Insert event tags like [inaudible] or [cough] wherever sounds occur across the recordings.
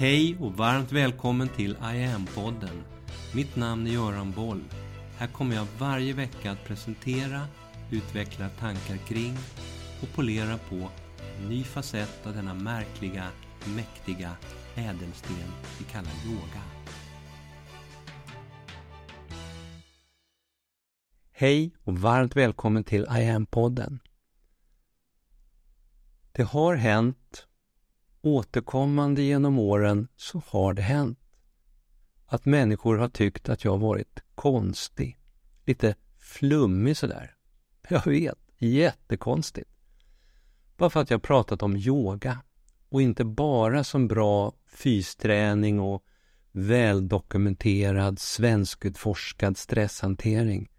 Hej och varmt välkommen till I am-podden. Mitt namn är Göran Boll. Här kommer jag varje vecka att presentera, utveckla tankar kring och polera på en ny facett av denna märkliga, mäktiga ädelsten vi kallar yoga. Hej och varmt välkommen till I am-podden. Det har hänt, återkommande genom åren så har det hänt att människor har tyckt att jag varit konstig, lite flummig sådär. [laughs] Jag vet, jättekonstigt. Bara för att jag pratat om yoga och inte bara som bra fysträning och väldokumenterad svenskutforskad stresshantering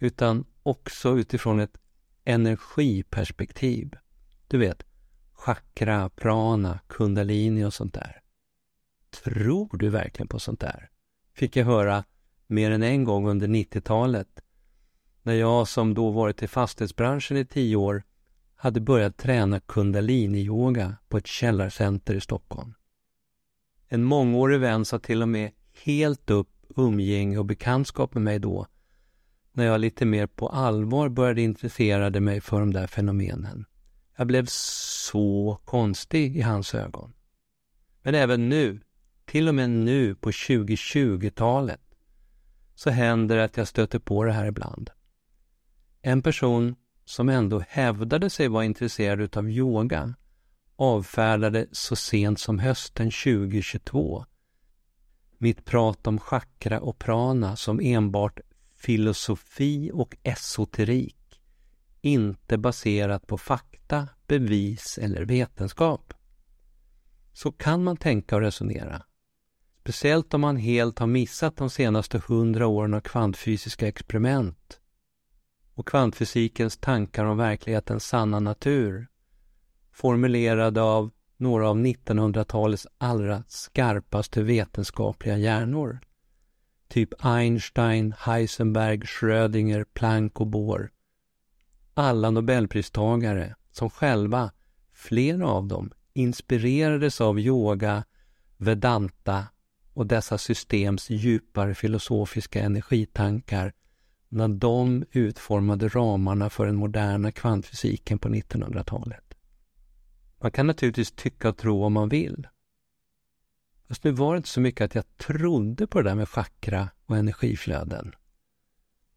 utan också utifrån ett energiperspektiv. Du vet, chakra, prana, kundalini och sånt där. Tror du verkligen på sånt där? Fick jag höra mer än en gång under 90-talet när jag som då varit i fastighetsbranschen i tio år hade börjat träna kundalini-yoga på ett källarcenter i Stockholm. En mångårig vän sa till och med helt upp umgänge och bekantskap med mig då när jag lite mer på allvar började intressera mig för de där fenomenen. Jag blev så konstig i hans ögon. Men även nu, till och med nu på 2020-talet, så händer det att jag stöter på det här ibland. En person som ändå hävdade sig vara intresserad av yoga avfärdade så sent som hösten 2022 mitt prat om chakra och prana som enbart filosofi och esoterik, inte baserat på fakta, bevis eller vetenskap. Så kan man tänka och resonera. Speciellt om man helt har missat de senaste hundra åren av kvantfysiska experiment och kvantfysikens tankar om verklighetens sanna natur formulerade av några av 1900-talets allra skarpaste vetenskapliga hjärnor. Typ Einstein, Heisenberg, Schrödinger, Planck och Bohr. Alla nobelpristagare som själva, flera av dem, inspirerades av yoga, vedanta och dessa systems djupare filosofiska energitankar när de utformade ramarna för den moderna kvantfysiken på 1900-talet. Man kan naturligtvis tycka och tro om man vill. Fast nu var det inte så mycket att jag trodde på det där med chakra och energiflöden.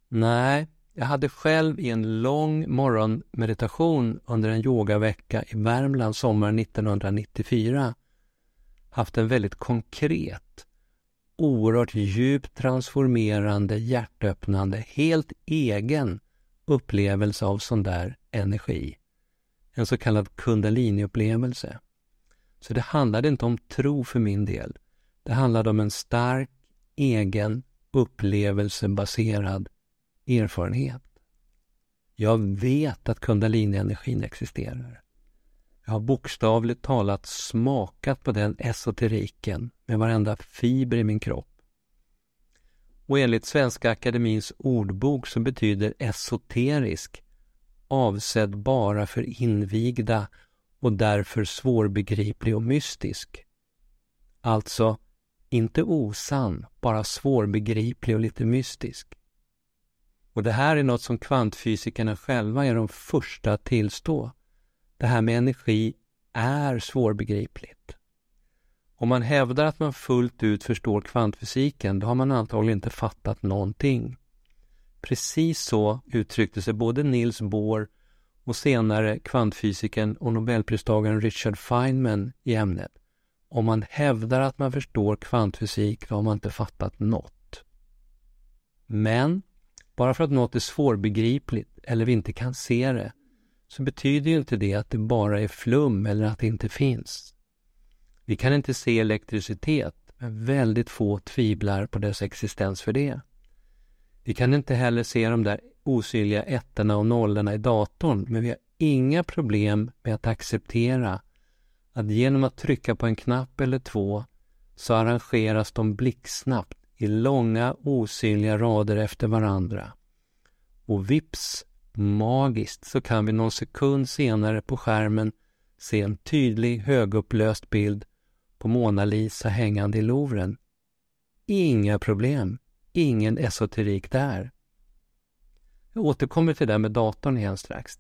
Nej, jag hade själv i en lång morgonmeditation under en yogavecka i Värmland sommaren 1994 haft en väldigt konkret, oerhört djupt transformerande, hjärtöppnande, helt egen upplevelse av sån där energi. En så kallad kundaliniupplevelse. Så det handlade inte om tro för min del. Det handlade om en stark, egen, upplevelsebaserad erfarenhet. Jag vet att kundalini-energin existerar. Jag har bokstavligt talat smakat på den esoteriken med varenda fiber i min kropp. Och enligt Svenska Akademins ordbok så betyder esoterisk avsedd bara för invigda och därför svårbegriplig och mystisk. Alltså, inte osann, bara svårbegriplig och lite mystisk. Och det här är något som kvantfysikerna själva är de första att tillstå. Det här med energi är svårbegripligt. Om man hävdar att man fullt ut förstår kvantfysiken, då har man antagligen inte fattat någonting. Precis så uttryckte sig både Niels Bohr och senare kvantfysikern och nobelpristagaren Richard Feynman i ämnet. Om man hävdar att man förstår kvantfysik, då har man inte fattat något. Men bara för att något är svårbegripligt eller vi inte kan se det, så betyder ju inte det att det bara är flum eller att det inte finns. Vi kan inte se elektricitet, men väldigt få tvivlar på dess existens för det. Vi kan inte heller se de där osynliga ettorna och nollorna i datorn, men vi har inga problem med att acceptera att genom att trycka på en knapp eller två så arrangeras de blixtsnabbt i långa osynliga rader efter varandra. Och vips, magiskt, så kan vi någon sekund senare på skärmen se en tydlig högupplöst bild på Mona Lisa hängande i Louvren. Inga problem, ingen esoterik där. Jag återkommer till det där med datorn igen strax.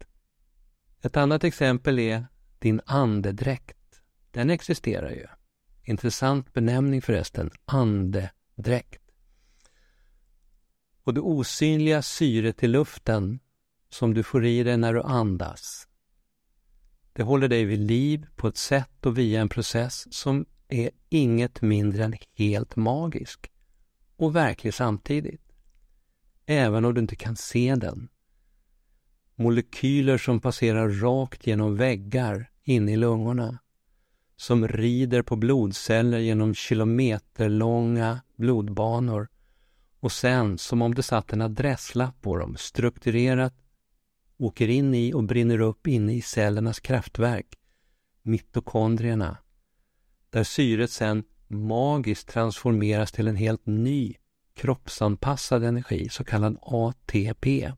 Ett annat exempel är din andedräkt. Den existerar ju. Intressant benämning förresten, dräkt. Och det osynliga syret i luften som du får i dig när du andas. Det håller dig vid liv på ett sätt och via en process som är inget mindre än helt magisk och verklig samtidigt. Även om du inte kan se den. Molekyler som passerar rakt genom väggar inne i lungorna. Som rider på blodceller genom kilometerlånga blodbanor och sen, som om det satt en adresslapp på dem, strukturerat åker in i och brinner upp inne i cellernas kraftverk, mitokondrierna, där syret sen magiskt transformeras till en helt ny kroppsanpassad energi, så kallad ATP.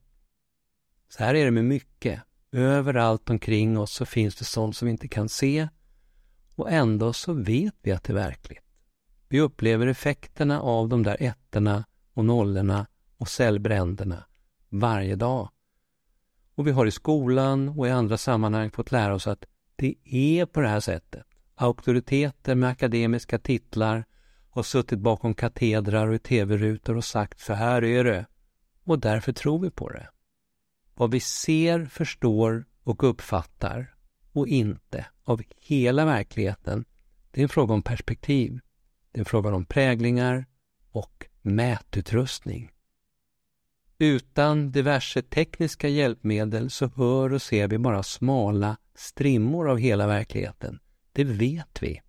Så här är det med mycket. Överallt omkring oss så finns det sånt som vi inte kan se och ändå så vet vi att det är verkligt. Vi upplever effekterna av de där ettorna och nollorna och cellbränderna varje dag. Och vi har i skolan och i andra sammanhang fått lära oss att det är på det här sättet. Auktoriteter med akademiska titlar har suttit bakom katedrar och i tv-rutor och sagt så här är det. Och därför tror vi på det. Vad vi ser, förstår och uppfattar och inte av hela verkligheten, det är en fråga om perspektiv. Det är frågan om präglingar och mätutrustning. Utan diverse tekniska hjälpmedel så hör och ser vi bara smala strimmor av hela verkligheten. Det vet vi.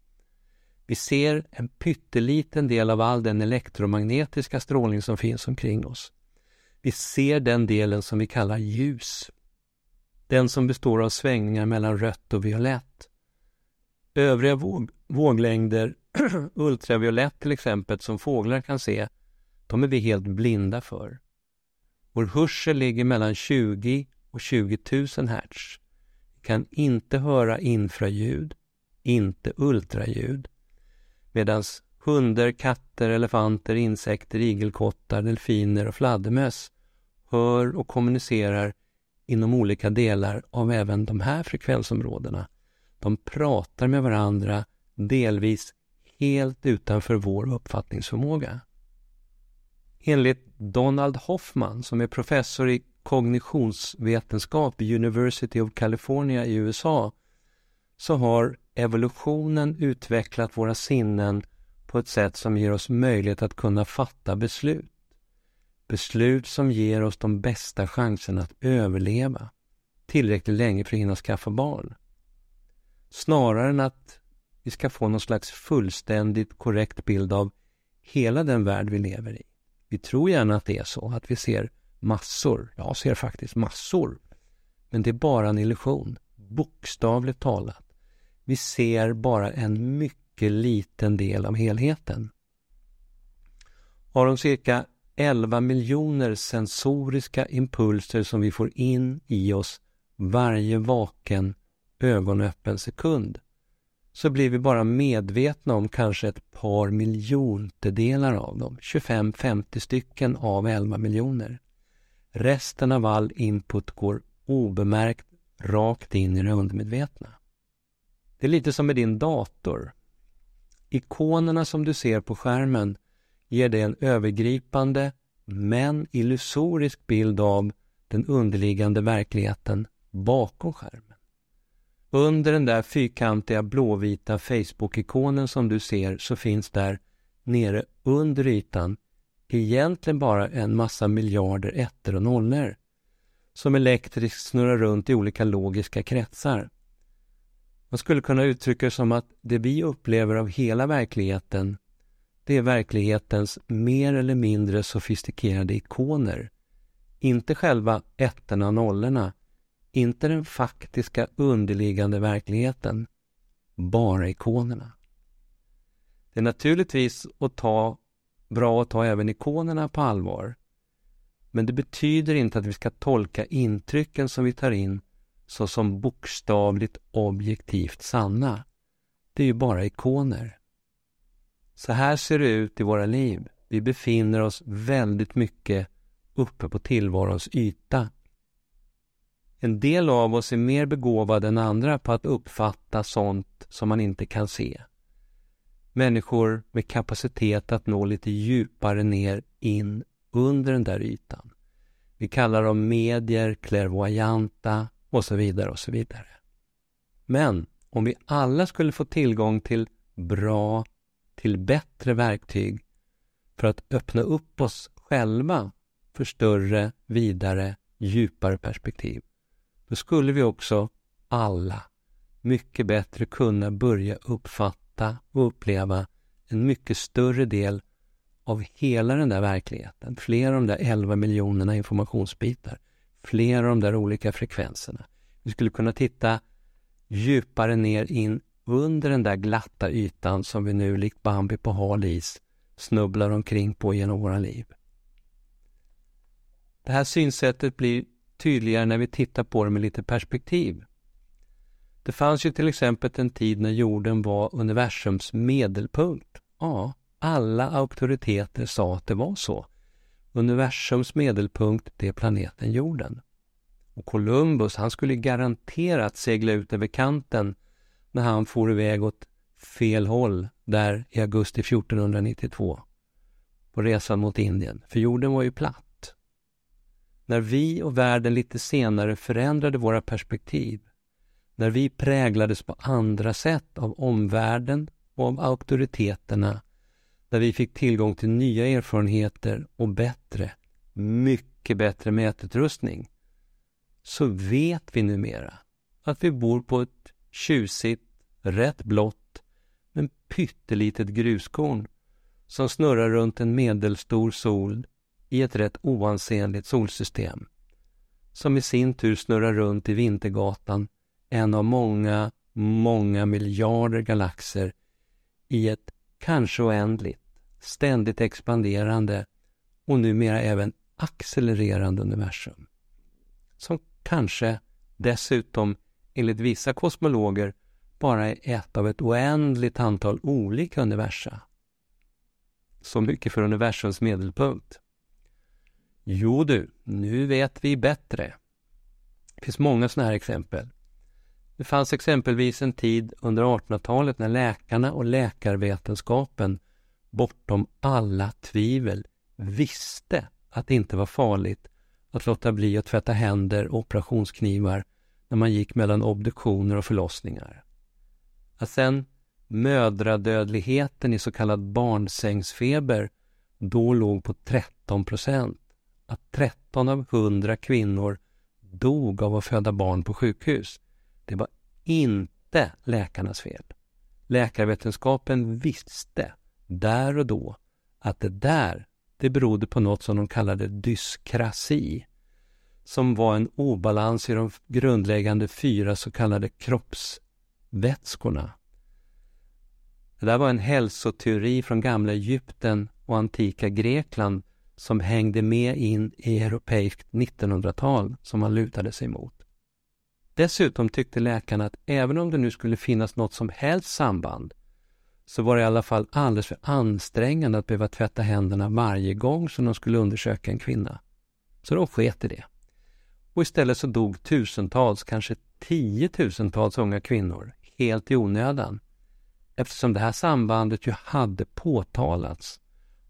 Vi ser en pytteliten del av all den elektromagnetiska strålning som finns omkring oss. Vi ser den delen som vi kallar ljus. Den som består av svängningar mellan rött och violett. Övriga våg våglängder, [clears throat] ultraviolett till exempel, som fåglar kan se, de är vi helt blinda för. Vår hörsel ligger mellan 20 och 20 000 hertz. Vi kan inte höra infraljud, inte ultraljud. Medan hundar, katter, elefanter, insekter, igelkottar, delfiner och fladdermöss hör och kommunicerar inom olika delar av även de här frekvensområdena. De pratar med varandra delvis helt utanför vår uppfattningsförmåga. Enligt Donald Hoffman, som är professor i kognitionsvetenskap vid University of California i USA, så har evolutionen utvecklat våra sinnen på ett sätt som ger oss möjlighet att kunna fatta beslut. Beslut som ger oss de bästa chanserna att överleva tillräckligt länge för att hinna skaffa barn. Snarare än att vi ska få någon slags fullständigt korrekt bild av hela den värld vi lever i. Vi tror gärna att det är så, att vi ser massor. Jag ser faktiskt massor. Men det är bara en illusion, bokstavligt talat. Vi ser bara en mycket liten del av helheten. Av de cirka 11 miljoner sensoriska impulser som vi får in i oss varje vaken ögonöppen sekund så blir vi bara medvetna om kanske ett par miljontedelar av dem, 25-50 stycken av 11 miljoner. Resten av all input går obemärkt rakt in i det undermedvetna. Det är lite som med din dator. Ikonerna som du ser på skärmen ger dig en övergripande men illusorisk bild av den underliggande verkligheten bakom skärmen. Under den där fyrkantiga blåvita Facebook-ikonen som du ser så finns där nere under ytan egentligen bara en massa miljarder ettor och nollor som elektriskt snurrar runt i olika logiska kretsar. Man skulle kunna uttrycka det som att det vi upplever av hela verkligheten det är verklighetens mer eller mindre sofistikerade ikoner. Inte själva ettorna och nollorna inte den faktiska underliggande verkligheten, bara ikonerna. Det är naturligtvis att ta, bra att ta även ikonerna på allvar. Men det betyder inte att vi ska tolka intrycken som vi tar in såsom bokstavligt objektivt sanna. Det är ju bara ikoner. Så här ser det ut i våra liv. Vi befinner oss väldigt mycket uppe på tillvarons yta. En del av oss är mer begåvade än andra på att uppfatta sånt som man inte kan se. Människor med kapacitet att nå lite djupare ner in under den där ytan. Vi kallar dem medier, klärvoajanta och så vidare och så vidare. Men om vi alla skulle få tillgång till bra, till bättre verktyg för att öppna upp oss själva för större, vidare, djupare perspektiv, då skulle vi också alla mycket bättre kunna börja uppfatta och uppleva en mycket större del av hela den där verkligheten. Fler av de där 11 miljonerna informationsbitar. Fler av de där olika frekvenserna. Vi skulle kunna titta djupare ner in under den där glatta ytan som vi nu likt Bambi på hal is snubblar omkring på genom våra liv. Det här synsättet blir tydligare när vi tittar på det med lite perspektiv. Det fanns ju till exempel en tid när jorden var universums medelpunkt. Ja, alla auktoriteter sa att det var så. Universums medelpunkt, det är planeten jorden. Och Columbus, han skulle garanterat segla ut över kanten när han for iväg åt fel håll där i augusti 1492 på resan mot Indien, för jorden var ju platt. När vi och världen lite senare förändrade våra perspektiv, när vi präglades på andra sätt av omvärlden och av auktoriteterna, där vi fick tillgång till nya erfarenheter och bättre, mycket bättre mätutrustning, så vet vi numera att vi bor på ett tjusigt, rätt blått, men pyttelitet gruskorn som snurrar runt en medelstor sol i ett rätt oansenligt solsystem, som i sin tur snurrar runt i Vintergatan, en av många, många miljarder galaxer i ett kanske oändligt, ständigt expanderande och numera även accelererande universum. Som kanske dessutom enligt vissa kosmologer bara är ett av ett oändligt antal olika universa. Så mycket för universums medelpunkt. Jo du, nu vet vi bättre. Det finns många sådana här exempel. Det fanns exempelvis en tid under 1800-talet när läkarna och läkarvetenskapen bortom alla tvivel visste att det inte var farligt att låta bli att tvätta händer och operationsknivar när man gick mellan obduktioner och förlossningar. Att sen mödradödligheten i så kallad barnsängsfeber då låg på 13 procent. Att 13 av 100 kvinnor dog av att föda barn på sjukhus. Det var inte läkarnas fel. Läkarvetenskapen visste där och då att det där, det berodde på något som de kallade dyskrasi, som var en obalans i de grundläggande fyra så kallade kroppsvätskorna. Det där var en hälsoteori från gamla Egypten och antika Grekland som hängde med in i europeiskt 1900-tal som man lutade sig mot. Dessutom tyckte läkarna att även om det nu skulle finnas något som helst samband så var det i alla fall alldeles för ansträngande att behöva tvätta händerna varje gång som de skulle undersöka en kvinna. Så de sket i det. Och istället så dog tusentals, kanske tiotusentals unga kvinnor helt i onödan eftersom det här sambandet ju hade påtalats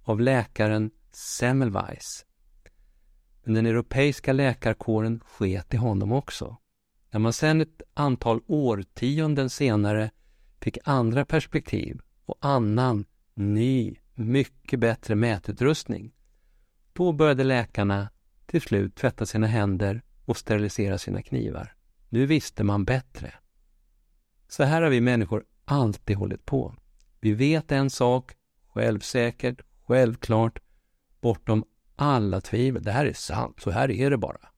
av läkaren Semmelweis. Men den europeiska läkarkåren sket i honom också. När man sedan ett antal årtionden senare fick andra perspektiv och annan, ny, mycket bättre mätutrustning, då började läkarna till slut tvätta sina händer och sterilisera sina knivar. Nu visste man bättre. Så här har vi människor alltid hållit på. Vi vet en sak, självsäkert, självklart, bortom alla tvivel. Det här är sant, så här är det bara.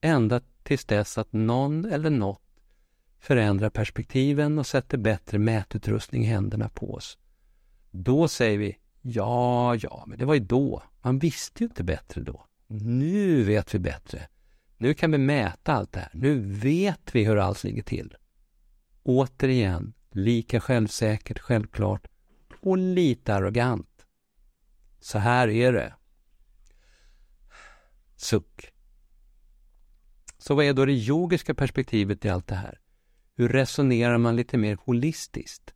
Ända tills dess att någon eller något förändrar perspektiven och sätter bättre mätutrustning i händerna på oss. Då säger vi ja, ja, men det var ju då. Man visste ju inte bättre då. Nu vet vi bättre. Nu kan vi mäta allt det här. Nu vet vi hur allt ligger till. Återigen, lika självsäkert, självklart, och lite arrogant. Så här är det. Suck. Så vad är då det yogiska perspektivet i allt det här? Hur resonerar man lite mer holistiskt?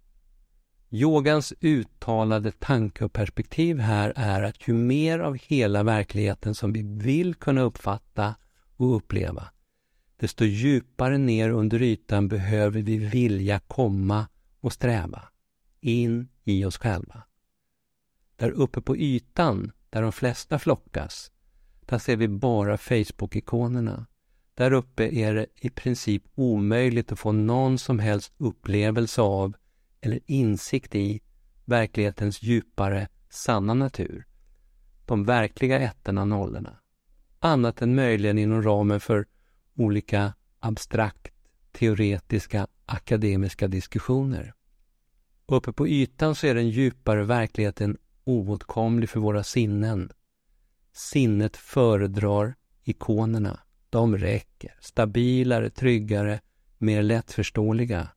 Yogans uttalade tanke och perspektiv här är att ju mer av hela verkligheten som vi vill kunna uppfatta och uppleva, desto djupare ner under ytan behöver vi vilja komma och sträva in i oss själva. Där uppe på ytan, där de flesta flockas, där ser vi bara Facebook-ikonerna. Där uppe är det i princip omöjligt att få någon som helst upplevelse av eller insikt i verklighetens djupare, sanna natur. De verkliga ettorna och nollorna. Annat än möjligen inom ramen för olika abstrakt, teoretiska, akademiska diskussioner. Uppe på ytan så är den djupare verkligheten oåtkomlig för våra sinnen. Sinnet föredrar ikonerna. De räcker. Stabilare, tryggare, mer lättförståeliga.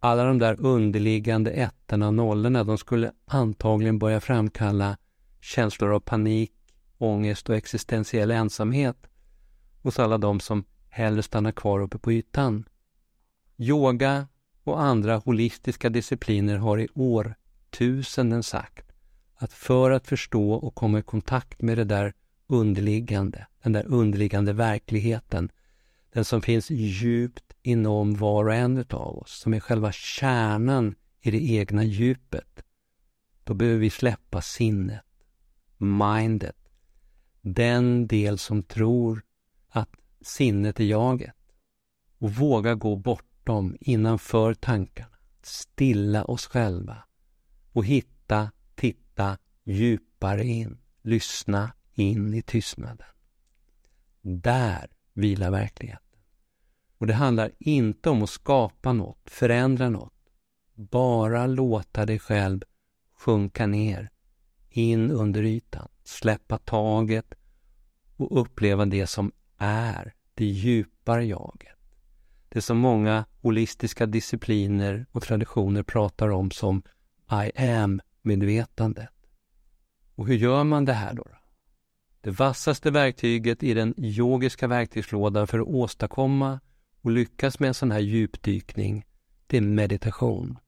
Alla de där underliggande ettorna och nollorna, de skulle antagligen börja framkalla känslor av panik, ångest och existentiell ensamhet hos alla de som hellre stannar kvar uppe på ytan. Yoga och andra holistiska discipliner har i år årtusenden sagt att för att förstå och komma i kontakt med det där underliggande, den där underliggande verkligheten, den som finns djupt inom var och en av oss, som är själva kärnan i det egna djupet, då behöver vi släppa sinnet, mindet, den del som tror att sinnet är jaget och våga gå bortom, innanför tankarna, stilla oss själva och hitta, titta djupare in, lyssna in i tystnaden. Där vilar verkligheten. Och det handlar inte om att skapa något, förändra något. Bara låta dig själv sjunka ner, in under ytan, släppa taget och uppleva det som är det djupare jaget. Det som många holistiska discipliner och traditioner pratar om som i am-medvetandet. Och hur gör man det här då? Det vassaste verktyget i den yogiska verktygslådan för att åstadkomma och lyckas med en sån här djupdykning, det är meditation.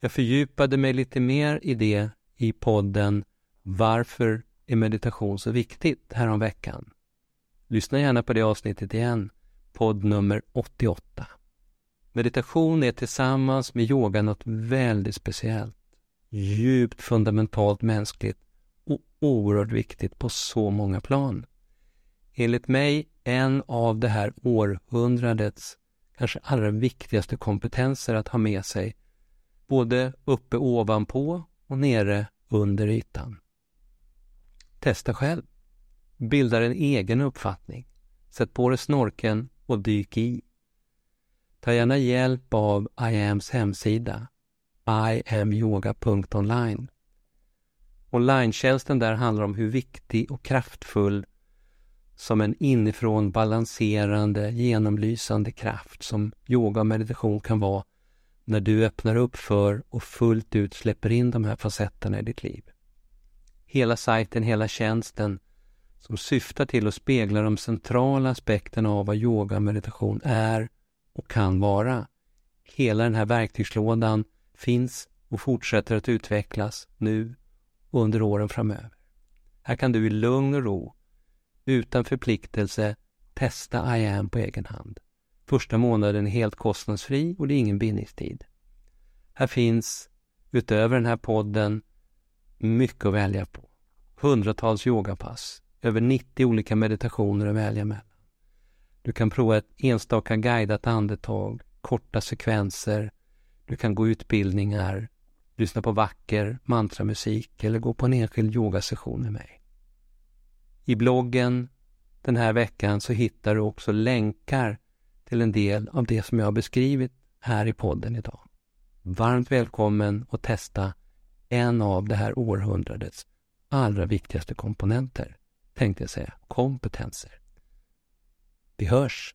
Jag fördjupade mig lite mer i det i podden Varför är meditation så viktigt häromveckan? Lyssna gärna på det avsnittet igen, podd nummer 88. Meditation är tillsammans med yoga något väldigt speciellt, djupt fundamentalt mänskligt och oerhört viktigt på så många plan. Enligt mig en av det här århundradets kanske allra viktigaste kompetenser att ha med sig, både uppe ovanpå och nere under ytan. Testa själv. Bilda en egen uppfattning. Sätt på dig snorken och dyk i. Ta gärna hjälp av IAMs hemsida iamyoga.online. Online-tjänsten där handlar om hur viktig och kraftfull som en inifrån balanserande, genomlysande kraft som yoga och meditation kan vara när du öppnar upp för och fullt ut släpper in de här facetterna i ditt liv. Hela sajten, hela tjänsten som syftar till att spegla de centrala aspekterna av vad yoga och meditation är och kan vara. Hela den här verktygslådan finns och fortsätter att utvecklas nu och under åren framöver. Här kan du i lugn och ro utan förpliktelse testa I am på egen hand. Första månaden är helt kostnadsfri och det är ingen bindningstid. Här finns, utöver den här podden, mycket att välja på. Hundratals yogapass, över 90 olika meditationer att välja mellan. Du kan prova ett enstaka guidat andetag, korta sekvenser, du kan gå utbildningar, lyssna på vacker mantramusik eller gå på en enskild yogasession med mig. I bloggen den här veckan så hittar du också länkar till en del av det som jag har beskrivit här i podden idag. Varmt välkommen att testa en av det här århundradets allra viktigaste komponenter, tänkte jag säga, kompetenser. Vi hörs!